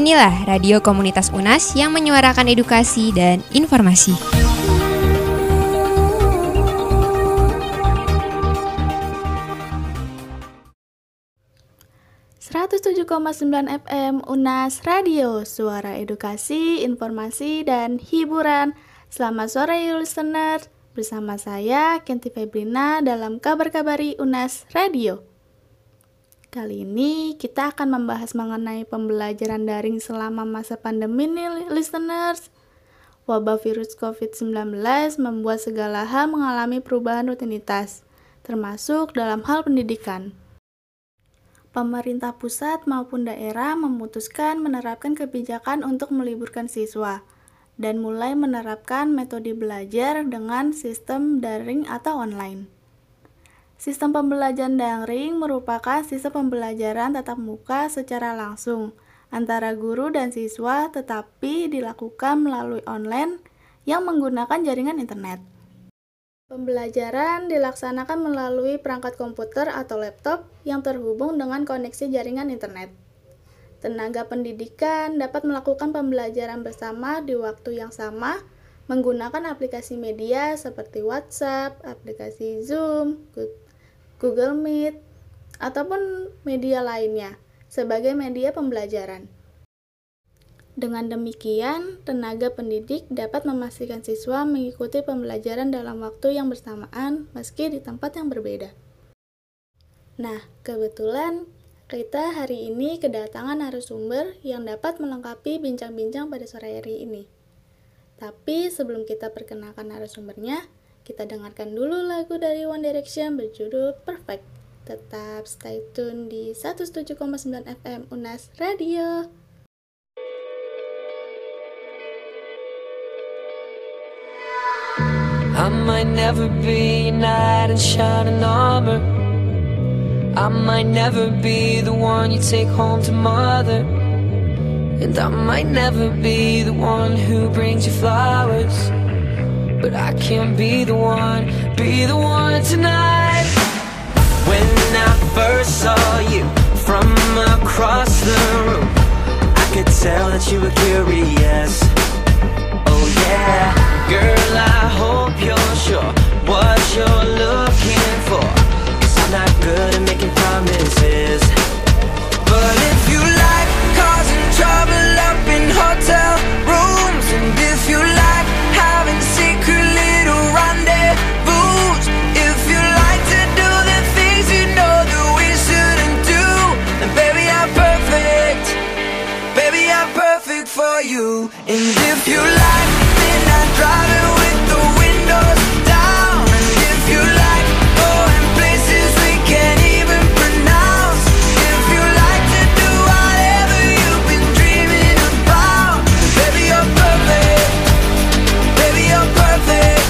Inilah radio komunitas UNAS yang menyuarakan edukasi dan informasi. 107,9 FM UNAS Radio, suara edukasi, informasi, dan hiburan. Selamat sore listener, bersama saya Kenti Febrina dalam kabar-kabari UNAS Radio. Kali ini kita akan membahas mengenai pembelajaran daring selama masa pandemi nih listeners. Wabah virus COVID-19 membuat segala hal mengalami perubahan rutinitas, termasuk dalam hal pendidikan pemerintah pusat maupun daerah memutuskan menerapkan kebijakan untuk meliburkan siswa dan mulai menerapkan metode belajar dengan sistem daring atau online. Sistem pembelajaran daring merupakan sistem pembelajaran tatap muka secara langsung antara guru dan siswa tetapi dilakukan melalui online yang menggunakan jaringan internet. Pembelajaran dilaksanakan melalui perangkat komputer atau laptop yang terhubung dengan koneksi jaringan internet. Tenaga pendidikan dapat melakukan pembelajaran bersama di waktu yang sama menggunakan aplikasi media seperti WhatsApp, aplikasi Zoom, Google Meet, ataupun media lainnya sebagai media pembelajaran. Dengan demikian, tenaga pendidik dapat memastikan siswa mengikuti pembelajaran dalam waktu yang bersamaan meski di tempat yang berbeda. Nah, kebetulan kita hari ini kedatangan narasumber yang dapat melengkapi bincang-bincang pada sore hari ini. Tapi sebelum kita perkenalkan narasumbernya, kita dengarkan dulu lagu dari One Direction berjudul Perfect. Tetap stay tune di 107,9 FM UNAS Radio. I might never be a knight in shining armor I might never be the one you take home to mother And I might never be the one who brings you flowers But I can't be the one, be the one tonight. When I first saw you from across the room I could tell that you were curious. Oh yeah. Girl, I hope you're sure what you're looking for. Cause I'm not good at making promises And if you like driving with the windows down. And if you like going places we can't even pronounce. If you like to do whatever you've been dreaming about. Baby, you're perfect. Baby, you're perfect.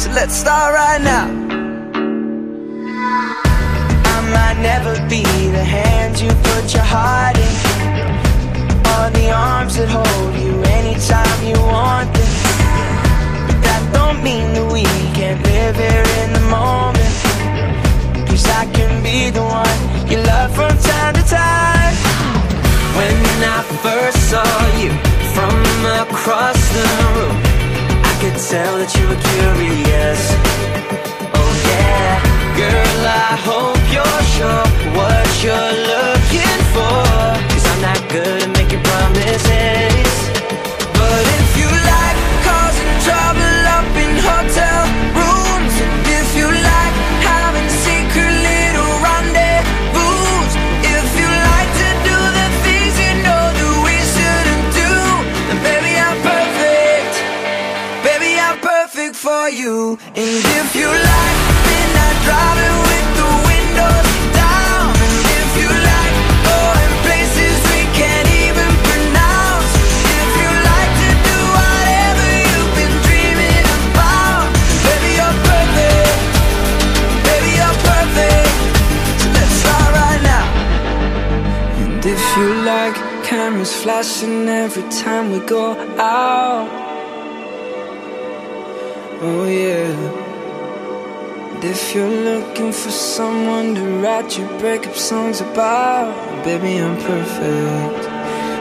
So let's start right now. I might never be the hand you put your heart in. Or the arms that hold you anytime you want them don't mean that we can't live here in the moment. Cause I can be the one you love from time to time. When I first saw you from across the room I could tell that you were curious cameras flashing every time we go out. Oh yeah. And if you're looking for someone to write your breakup songs about Baby I'm perfect.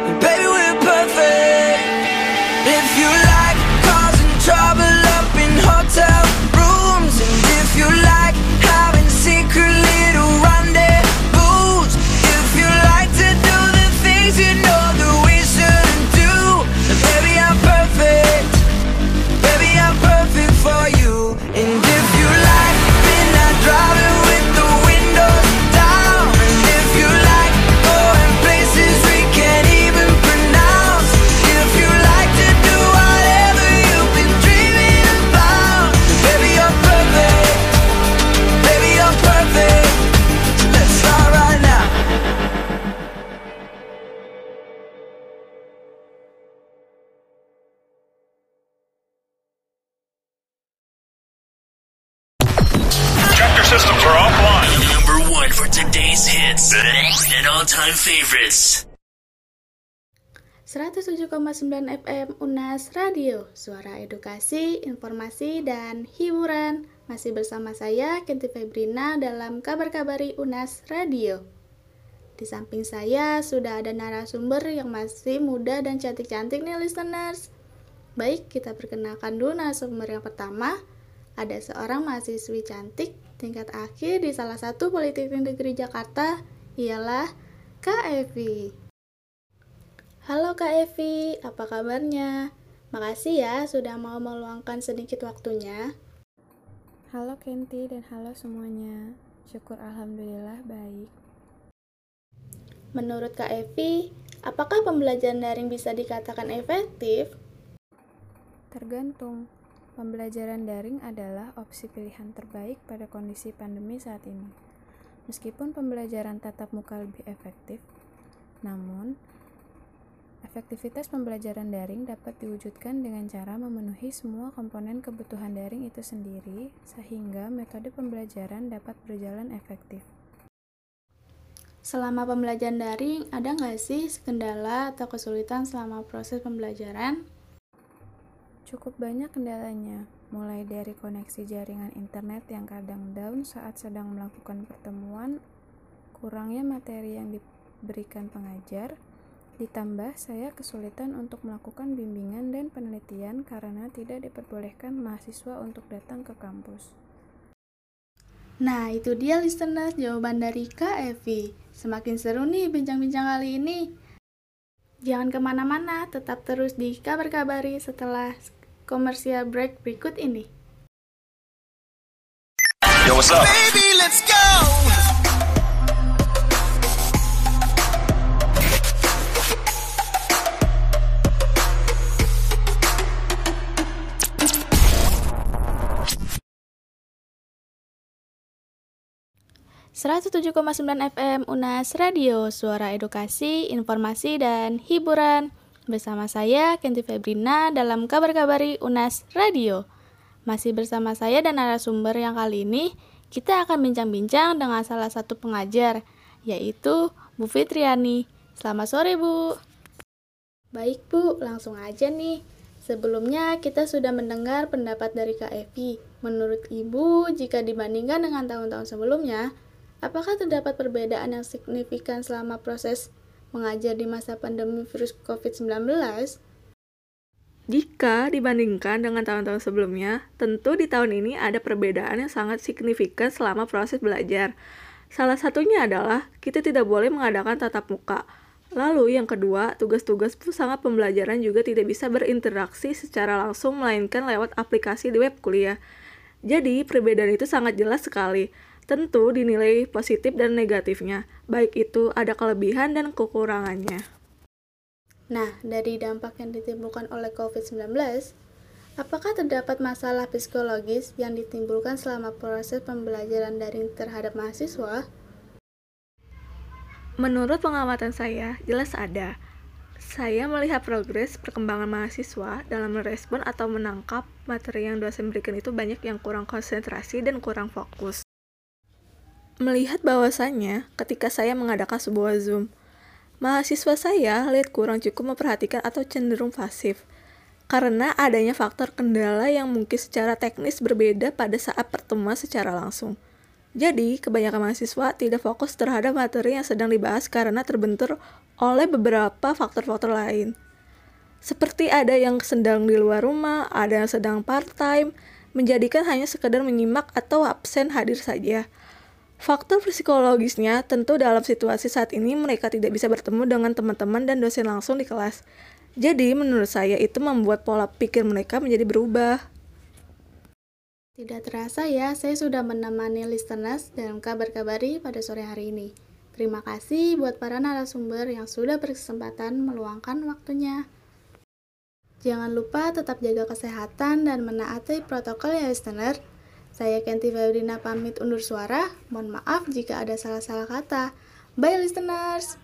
And baby we're perfect. If you like today's hits and all-time favorites. 107,9 FM UNAS Radio, suara edukasi, informasi, dan hiburan. Masih bersama saya, Kenti Febrina, dalam kabar-kabari UNAS Radio. Di samping saya, sudah ada narasumber yang masih muda dan cantik-cantik nih listeners. Baik, kita perkenalkan dulu narasumber yang pertama. Ada seorang mahasiswi cantik tingkat akhir di salah satu Politeknik Negeri Jakarta, ialah Kak Evi. Halo Kak Evi, apa kabarnya? Makasih ya sudah mau meluangkan sedikit waktunya. Halo Kenti dan halo semuanya. Syukur alhamdulillah baik. Menurut Kak Evi, apakah pembelajaran daring bisa dikatakan efektif? Tergantung. Pembelajaran daring adalah opsi pilihan terbaik pada kondisi pandemi saat ini. Meskipun pembelajaran tatap muka lebih efektif, namun efektivitas pembelajaran daring dapat diwujudkan dengan cara memenuhi semua komponen kebutuhan daring itu sendiri, sehingga metode pembelajaran dapat berjalan efektif. Selama pembelajaran daring, ada nggak sih kendala atau kesulitan selama proses pembelajaran? Cukup banyak kendalanya, mulai dari koneksi jaringan internet yang kadang down saat sedang melakukan pertemuan, kurangnya materi yang diberikan pengajar, ditambah saya kesulitan untuk melakukan bimbingan dan penelitian karena tidak diperbolehkan mahasiswa untuk datang ke kampus. Nah, itu dia listener jawaban dari Kak Evi. Semakin seru nih bincang-bincang kali ini. Jangan ke mana-mana, tetap terus di kabar-kabari setelah komersial break berikut ini. Yo, what's up? Baby, let's go. .9 FM UNAS Radio, suara edukasi, informasi, dan hiburan. Bersama saya, Kenti Febrina, dalam kabar-kabari UNAS Radio. Masih bersama saya dan narasumber yang kali ini, kita akan bincang-bincang dengan salah satu pengajar, yaitu Bu Fitriani. Selamat sore, Bu. Baik, Bu. Langsung aja nih. Sebelumnya, kita sudah mendengar pendapat dari Kak Evi. Menurut Ibu, jika dibandingkan dengan tahun-tahun sebelumnya, apakah terdapat perbedaan yang signifikan selama proses mengajar di masa pandemi virus COVID-19? Jika dibandingkan dengan tahun-tahun sebelumnya, tentu di tahun ini ada perbedaan yang sangat signifikan selama proses belajar. Salah satunya adalah kita tidak boleh mengadakan tatap muka. Lalu yang kedua, tugas-tugas pusat pembelajaran juga tidak bisa berinteraksi secara langsung melainkan lewat aplikasi di web kuliah. Jadi, perbedaan itu sangat jelas sekali. Tentu dinilai positif dan negatifnya, baik itu ada kelebihan dan kekurangannya. Nah, dari dampak yang ditimbulkan oleh COVID-19, apakah terdapat masalah psikologis yang ditimbulkan selama proses pembelajaran daring terhadap mahasiswa? Menurut pengamatan saya, jelas ada. Saya melihat progres perkembangan mahasiswa dalam merespon atau menangkap materi yang dosen berikan itu banyak yang kurang konsentrasi dan kurang fokus. Melihat bahwasannya, ketika saya mengadakan sebuah Zoom, mahasiswa saya lihat kurang cukup memperhatikan atau cenderung pasif. Karena adanya faktor kendala yang mungkin secara teknis berbeda pada saat pertemuan secara langsung. Jadi, kebanyakan mahasiswa tidak fokus terhadap materi yang sedang dibahas karena terbentur oleh beberapa faktor-faktor lain. Seperti ada yang sedang di luar rumah, ada yang sedang part-time, menjadikan hanya sekedar menyimak atau absen hadir saja. Faktor psikologisnya tentu dalam situasi saat ini mereka tidak bisa bertemu dengan teman-teman dan dosen langsung di kelas. Jadi menurut saya itu membuat pola pikir mereka menjadi berubah. Tidak terasa ya, saya sudah menemani listeners dalam kabar-kabari pada sore hari ini. Terima kasih buat para narasumber yang sudah berkesempatan meluangkan waktunya. Jangan lupa tetap jaga kesehatan dan menaati protokol ya listener. Saya Kenti Febrina pamit undur suara. Mohon maaf jika ada salah-salah kata. Bye listeners.